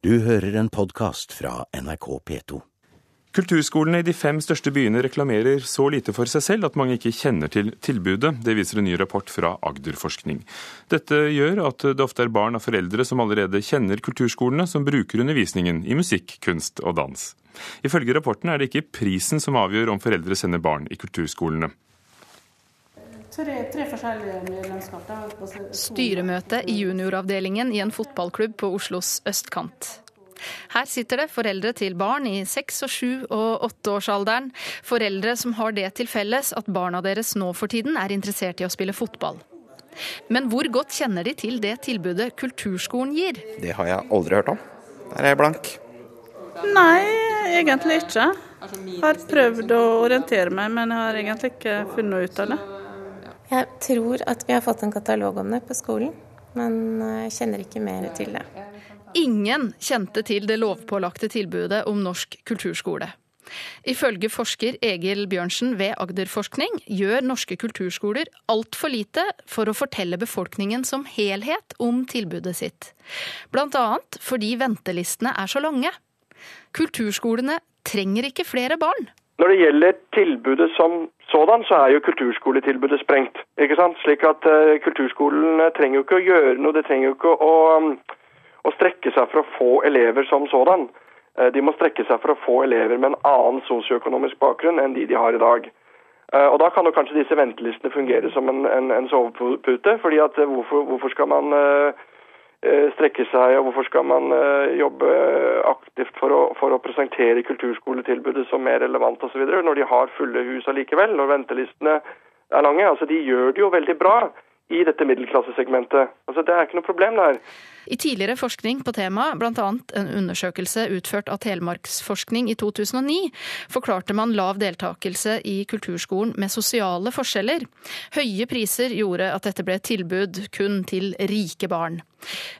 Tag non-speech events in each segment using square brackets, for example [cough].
Du hører en podkast fra NRK P2. Kulturskolene i de fem største byene reklamerer så lite for seg selv at mange ikke kjenner til tilbudet. Det viser en ny rapport fra Agderforskning. Dette gjør at det ofte er barn av foreldre som allerede kjenner kulturskolene, som bruker undervisningen i musikk, kunst og dans. Ifølge rapporten er det ikke prisen som avgjør om foreldre sender barn i kulturskolene. Tre, tre forskjellige medlemskap. Styremøte i junioravdelingen i en fotballklubb på Oslos østkant. Her sitter det foreldre til barn i seks og sju og åtteårsalderen. Foreldre som har det til felles at barna deres nå for tiden er interessert i å spille fotball. Men hvor godt kjenner de til det tilbudet kulturskolen gir? Det har jeg aldri hørt om. Der er jeg blank. Nei, egentlig ikke. Jeg har prøvd å orientere meg, men jeg har egentlig ikke funnet ut av det. Jeg tror at vi har fått en katalog om det på skolen, men jeg kjenner ikke mer til det. Ingen kjente til det lovpålagte tilbudet om norsk kulturskole. Ifølge forsker Egil Bjørnsen ved Agderforskning gjør norske kulturskoler altfor lite for å fortelle befolkningen som helhet om tilbudet sitt. Annet fordi ventelistene er så lange. Kulturskolene trenger ikke flere barn. Når det gjelder tilbudet som sådan, så er jo kulturskoletilbudet sprengt. ikke sant? Slik at uh, kulturskolene trenger jo ikke å gjøre noe. De trenger jo ikke å um, å strekke seg for å få elever som sådan. Uh, de må strekke seg for å få elever med en annen sosioøkonomisk bakgrunn enn de de har i dag. Uh, og Da kan jo kanskje disse ventelistene fungere som en, en, en sovepute. fordi at hvorfor, hvorfor skal man strekke seg, og hvorfor skal man uh, jobbe aktivt for å, for å presentere kulturskoletilbudet som mer relevant osv. når de har fulle hus allikevel, når ventelistene er lange. Altså De gjør det jo veldig bra i dette middelklassesegmentet. Altså Det er ikke noe problem der. I tidligere forskning på temaet, bl.a. en undersøkelse utført av Telemarksforskning i 2009, forklarte man lav deltakelse i kulturskolen med sosiale forskjeller. Høye priser gjorde at dette ble et tilbud kun til rike barn.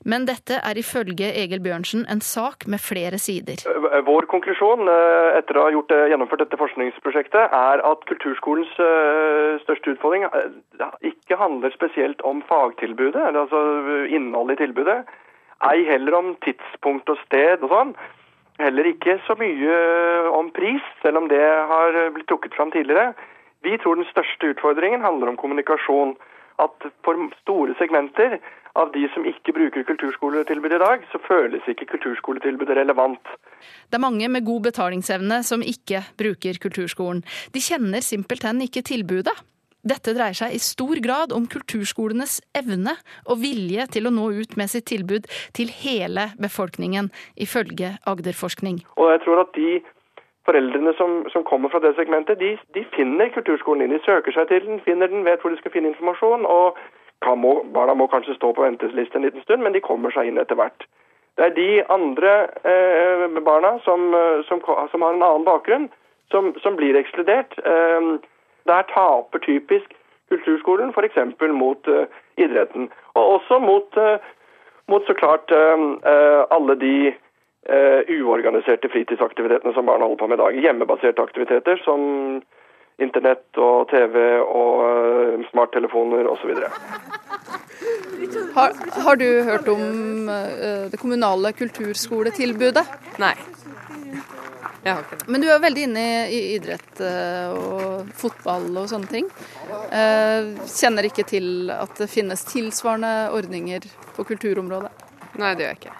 Men dette er ifølge Egil Bjørnsen en sak med flere sider. Vår konklusjon eh, etter å ha gjort, eh, gjennomført dette forskningsprosjektet, er at kulturskolens eh, største utfordring ikke handler spesielt om fagtilbudet, altså innholdet i tilbudet. Ei heller om tidspunkt og sted og sånn. Heller ikke så mye om pris, selv om det har blitt trukket fram tidligere. Vi tror den største utfordringen handler om kommunikasjon. At for store segmenter av de som ikke bruker kulturskoletilbudet i dag, så føles ikke kulturskoletilbudet relevant. Det er mange med god betalingsevne som ikke bruker kulturskolen. De kjenner simpelthen ikke tilbudet. Dette dreier seg i stor grad om kulturskolenes evne og vilje til å nå ut med sitt tilbud til hele befolkningen, ifølge Agderforskning. Og jeg tror at de foreldrene som, som kommer fra det segmentet, de, de, finner kulturskolen inn. De søker seg til den, finner den, vet hvor de skal finne informasjon. og må, Barna må kanskje stå på venteliste en liten stund, men de kommer seg inn etter hvert. Det er de andre eh, barna som, som, som, har en annen bakgrunn, som blir ekskludert. Eh, der taper typisk kulturskolen f.eks. mot uh, idretten. Og også mot, uh, mot så klart uh, alle de uorganiserte fritidsaktivitetene som barn holder på med i dag. Hjemmebaserte aktiviteter som internett og TV og smarttelefoner osv. Har, har du hørt om det kommunale kulturskoletilbudet? Nei. Men du er veldig inne i idrett eh, og fotball og sånne ting. Eh, kjenner ikke til at det finnes tilsvarende ordninger på kulturområdet? Nei, det gjør jeg ikke.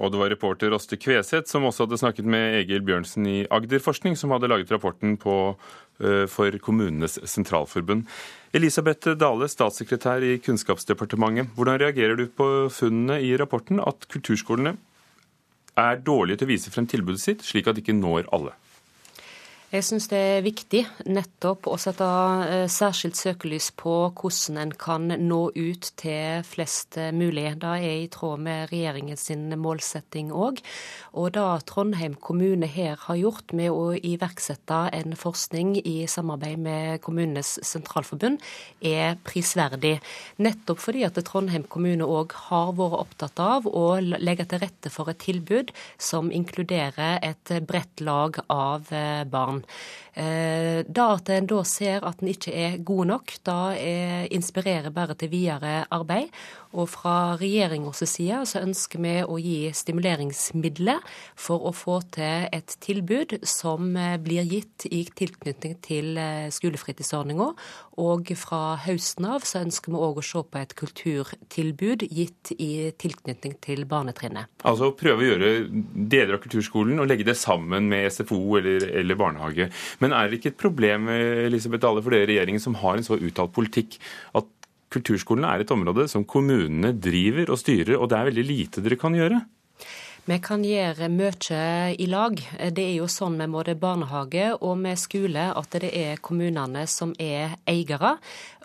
Og det var reporter Åste Kveseth som også hadde snakket med Egil Bjørnsen i Agderforskning, som hadde laget rapporten på, uh, for Kommunenes Sentralforbund. Elisabeth Dale, statssekretær i Kunnskapsdepartementet. Hvordan reagerer du på funnene i rapporten at kulturskolene er dårlige til å vise frem tilbudet sitt, slik at de ikke når alle. Jeg syns det er viktig nettopp å sette eh, særskilt søkelys på hvordan en kan nå ut til flest mulig. Det er i tråd med regjeringens målsetting òg. Og det Trondheim kommune her har gjort med å iverksette en forskning i samarbeid med Kommunenes sentralforbund, er prisverdig. Nettopp fordi at Trondheim kommune òg har vært opptatt av å legge til rette for et tilbud som inkluderer et bredt lag av eh, barn. Land. Eh, da at en da ser at en ikke er god nok, da er, inspirerer bare til videre arbeid. Og fra regjeringens side så ønsker vi å gi stimuleringsmidler for å få til et tilbud som eh, blir gitt i tilknytning til eh, skolefritidsordninga. Og fra høsten av så ønsker vi òg å se på et kulturtilbud gitt i tilknytning til barnetrinnet. Altså prøve å gjøre deler av kulturskolen og legge det sammen med SFO eller, eller barnehage. Men er det ikke et problem Elisabeth Dahle, for dere regjeringen som har en så uttalt politikk at kulturskolene er et område som kommunene driver og styrer, og det er veldig lite dere kan gjøre? Vi kan gjøre mye i lag. Det er jo sånn med både barnehage og med skole at det er kommunene som er eiere.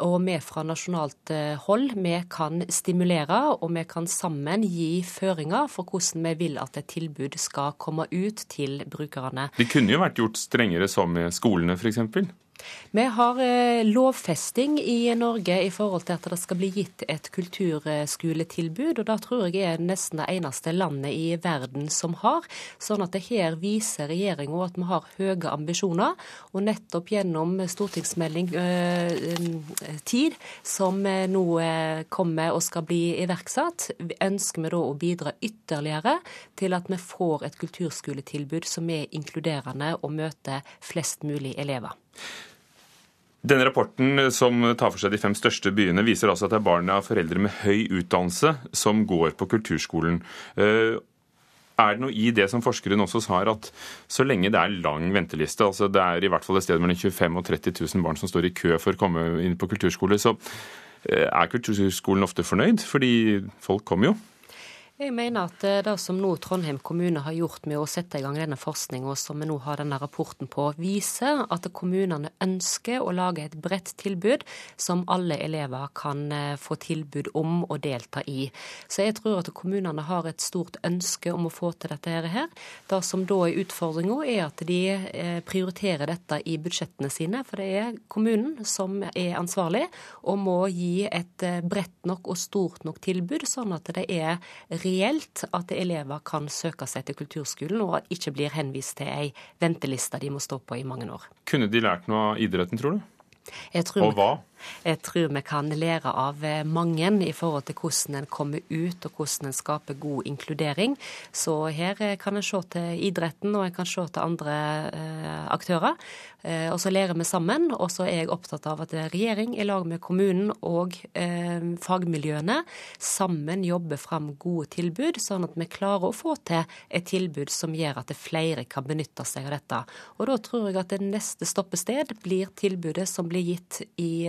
Og vi fra nasjonalt eh, hold vi kan stimulere, og vi kan sammen gi føringer for hvordan vi vil at et tilbud skal komme ut til brukerne. Det kunne jo vært gjort strengere som med skolene f.eks.? Vi har eh, lovfesting i Norge i forhold til at det skal bli gitt et kulturskoletilbud. og Da tror jeg er nesten det eneste landet i verden som har. Sånn at det her viser regjeringa at vi har høye ambisjoner. Og nettopp gjennom stortingsmelding øh, tid, som nå kommer og skal bli iverksatt, ønsker vi da å bidra ytterligere til at vi får et kulturskoletilbud som er inkluderende og møter flest mulig elever. Denne rapporten som tar for seg de fem største byene, viser altså at det er barn av foreldre med høy utdannelse som går på kulturskolen. Eh, er det noe i det som forskeren også har, at så lenge det er lang venteliste, altså det er i hvert fall et sted mellom 25 og 30 000 barn som står i kø for å komme inn på kulturskole, så eh, er kulturskolen ofte fornøyd? Fordi folk kommer jo. Jeg mener at det som nå Trondheim kommune har gjort med å sette i gang denne forskninga, som vi nå har denne rapporten på, viser at kommunene ønsker å lage et bredt tilbud som alle elever kan eh, få tilbud om og delta i. Så jeg tror at kommunene har et stort ønske om å få til dette her. Det som da er utfordringa, er at de eh, prioriterer dette i budsjettene sine. For det er kommunen som er ansvarlig og må gi et eh, bredt nok og stort nok tilbud, sånn at det er reelt at elever kan søke seg til kulturskolen, og ikke blir henvist til ei venteliste de må stå på i mange år. Kunne de lært noe av idretten, tror du? og hva? Jeg tror vi kan lære av eh, mange i forhold til hvordan en kommer ut og hvordan en skaper god inkludering. Så her eh, kan en se til idretten og en kan se til andre eh, aktører. Og så lærer vi sammen. Og så er jeg opptatt av at regjering i lag med kommunen og fagmiljøene sammen jobber fram gode tilbud, sånn at vi klarer å få til et tilbud som gjør at flere kan benytte seg av dette. Og da tror jeg at det neste stoppested blir tilbudet som blir gitt i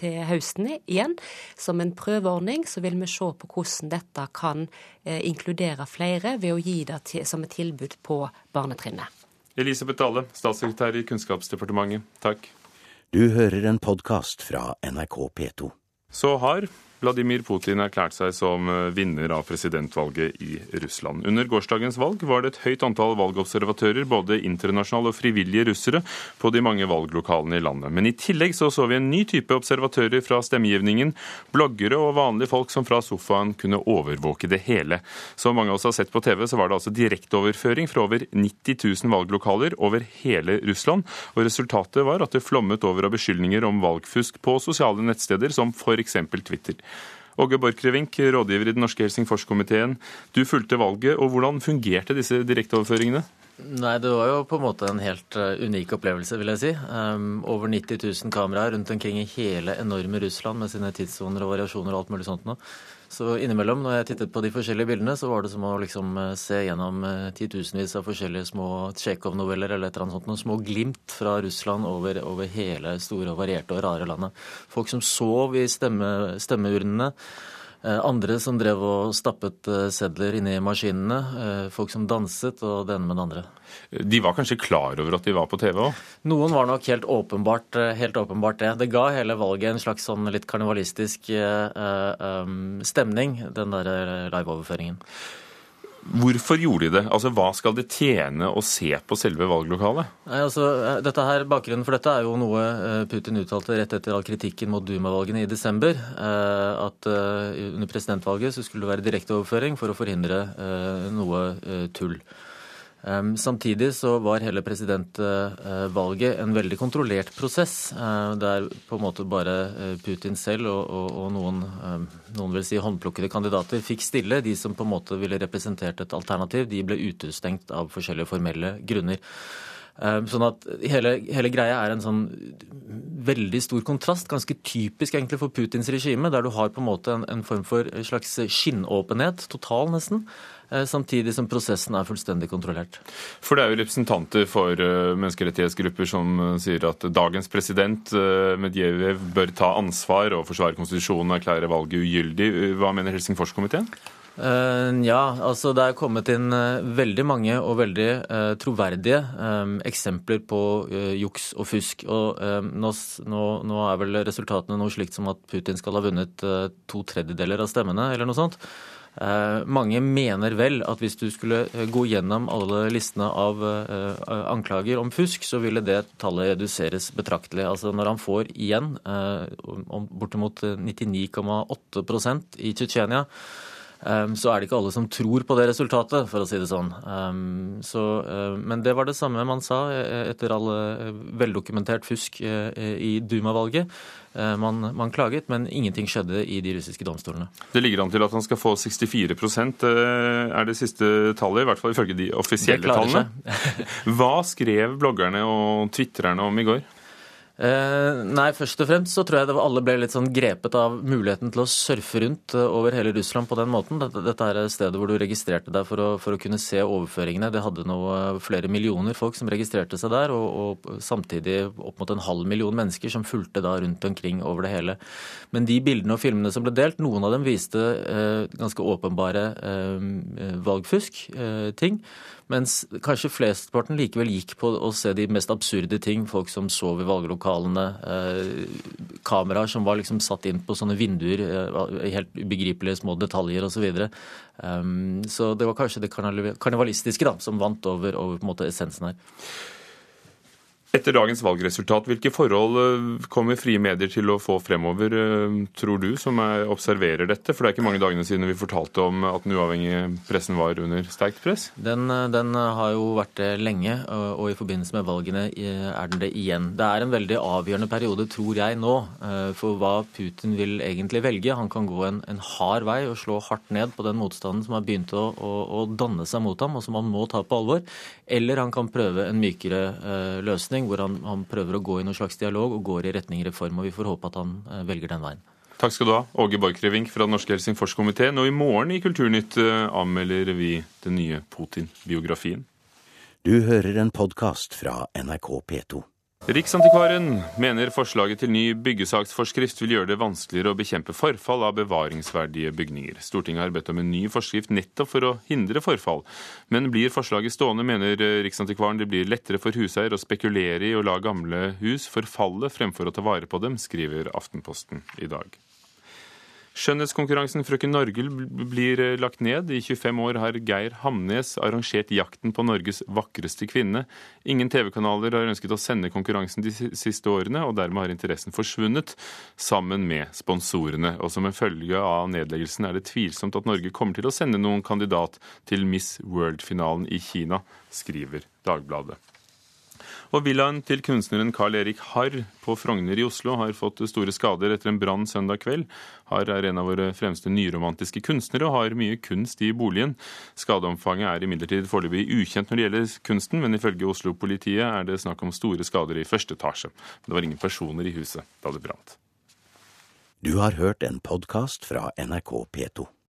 til høsten igjen. Som en prøveordning så vil vi se på hvordan dette kan eh, inkludere flere ved å gi det til, som et tilbud på barnetrinnet. Elisabeth Dale, statssekretær i Kunnskapsdepartementet, takk. Du hører en podkast fra NRK P2. Så har Vladimir Putin erklært seg som eh, vinner av presidentvalget i Russland. Under gårsdagens valg var det et høyt antall valgobservatører, både internasjonale og frivillige russere, på de mange valglokalene i landet. Men i tillegg så, så vi en ny type observatører fra stemmegivningen. Bloggere og vanlige folk som fra sofaen kunne overvåke det hele. Som mange av oss har sett på TV, så var det altså direkteoverføring fra over 90 000 valglokaler over hele Russland. Og resultatet var at det flommet over av beskyldninger om valgfusk på sosiale nettsteder som f.eks. Twitter. Åge Borchgrevink, rådgiver i den norske Helsingforskomiteen. Du fulgte valget, og hvordan fungerte disse direkteoverføringene? Nei, Det var jo på en måte en helt uh, unik opplevelse, vil jeg si. Um, over 90 000 kameraer rundt omkring i hele enorme Russland med sine tidssoner og variasjoner og alt mulig sånt noe. Så innimellom, når jeg tittet på de forskjellige bildene, så var det som å liksom eh, se gjennom eh, titusenvis av forskjellige små Tsjekhov-noveller eller et eller annet sånt, noen små glimt fra Russland over, over hele store og varierte og rare landet. Folk som sov i stemme, stemmeurnene. Eh, andre som drev og stappet sedler inni maskinene. Folk som danset, og det ene med det andre. De var kanskje klar over at de var på TV òg? Noen var nok helt åpenbart, eh, helt åpenbart, det. Det ga hele valget en slags sånn litt karnevalistisk stemning, den der liveoverføringen. Hvorfor gjorde de det? Altså, Hva skal det tjene å se på selve valglokalet? Nei, altså, dette her, Bakgrunnen for dette er jo noe Putin uttalte rett etter all kritikken mot Duma-valgene i desember. At under presidentvalget så skulle det være direkteoverføring for å forhindre noe tull. Ehm, samtidig så var hele presidentvalget en veldig kontrollert prosess, eh, der på en måte bare eh, Putin selv og, og, og noen, ehm, noen vil si håndplukkede kandidater fikk stille. De som på en måte ville representert et alternativ, de ble utestengt av forskjellige formelle grunner. Ehm, sånn at hele, hele, greia er en sånn veldig stor kontrast, ganske typisk egentlig for Putins regime, der du har på en måte en, en form for slags skinnåpenhet, total nesten. Eh, samtidig som prosessen er fullstendig kontrollert. For det er jo representanter for eh, menneskerettighetsgrupper som eh, sier at dagens president Medvedev bør ta ansvar og forsvare konstitusjonen og erklære valget ugyldig. Hva mener Helsingforskomiteen? Ja, altså det er kommet inn veldig mange og veldig troverdige eksempler på juks og fusk. Og nå, nå, er vel resultatene noe slikt som at Putin skal ha vunnet to tredjedeler av stemmene, eller noe sånt. Eh, mange mener vel at hvis du skulle eh, gå gjennom alle listene av eh, anklager om fusk, så ville det tallet reduseres betraktelig. Altså Når han får igjen bortimot 99,8% i Tsjetsjenia, så er det ikke alle som tror på det resultatet, for å si det sånn. Så, men det var det samme man sa etter all veldokumentert fusk i Duma-valget. Eh, man, man, klaget, men ingenting skjedde i de russiske domstolene. Det ligger an til at han skal få 64 eh, er det siste tallet, i hvert fall ifølge de offisielle tallene. [laughs] Hva skrev bloggerne og tvitrerne om i går? Eh, nei, først og fremst så tror jeg det var alle ble litt sånn grepet av muligheten til å surfe rundt eh, over hele Russland på den måten. Dette, dette er stedet hvor du registrerte deg for å, for å, kunne se overføringene. Det hadde eh, flere millioner folk som registrerte seg der, og, og, samtidig opp mot en halv million mennesker som fulgte da rundt omkring over det hele. Men de bildene og filmene som ble delt, noen av dem viste eh, ganske åpenbare eh, valgfusk-ting. Mens kanskje flestparten likevel gikk på å se de mest absurde ting. Folk som sov i valglokalene. Eh, kameraer som var liksom satt inn på sånne vinduer. Eh, helt ubegripelige små detaljer osv. Så, um, så det var kanskje det karnevalistiske da, som vant over, over essensen her. Etter dagens valgresultat, hvilke forhold eh, kommer frie medier til å få fremover, eh, tror du, som observerer dette? For det er ikke mange dagene siden vi fortalte om at den uavhengige pressen var under sterkt press? Den, eh, den, har jo vært det lenge, og i forbindelse med valgene er den det igjen. Det er en veldig avgjørende periode, tror jeg nå, for hva Putin vil egentlig velge. Han kan gå en, en hard vei og slå hardt ned på den motstanden som har begynt å, å, å danne seg mot ham, og som han må ta på alvor. Eller han kan prøve en mykere løsning retning, hvor han, han, prøver å gå i noen slags dialog og går i retning reform. og Vi får håpe at han eh, velger den veien. Takk skal du ha, Åge Borchgrevink fra Den norske Helsingforskomiteen. Og i morgen i Kulturnytt eh, anmelder vi den nye Putin-biografien. Du hører en podkast fra NRK P2. Riksantikvaren mener forslaget til ny byggesaksforskrift vil gjøre det vanskeligere å bekjempe forfall av bevaringsverdige bygninger. Stortinget har bedt om en ny forskrift nettopp for å hindre forfall. Men blir forslaget stående, mener Riksantikvaren det blir lettere for huseier å spekulere i å la gamle hus forfalle fremfor å ta vare på dem, skriver Aftenposten i dag. Skjønnhetskonkurransen Frøken Norge blir eh, lagt ned. I 25 år har Geir Hamnes arrangert jakten på Norges vakreste kvinne. Ingen TV-kanaler har ønsket å sende konkurransen de siste årene, og dermed har interessen forsvunnet, sammen med sponsorene. Og som en følge av nedleggelsen er det tvilsomt at Norge kommer til å sende noen kandidat til Miss World-finalen i Kina, skriver Dagbladet. Og villaen til kunstneren Carl Erik Harr på Frogner i Oslo har fått store skader etter en brann søndag kveld. Harr er en av våre fremste nyromantiske kunstnere og har mye kunst i boligen. Skadeomfanget er imidlertid foreløpig ukjent når det gjelder kunsten, men ifølge Oslo-politiet er det snakk om store skader i første etasje. Det var ingen personer i huset da det brant. Du har hørt en podkast fra NRK P2.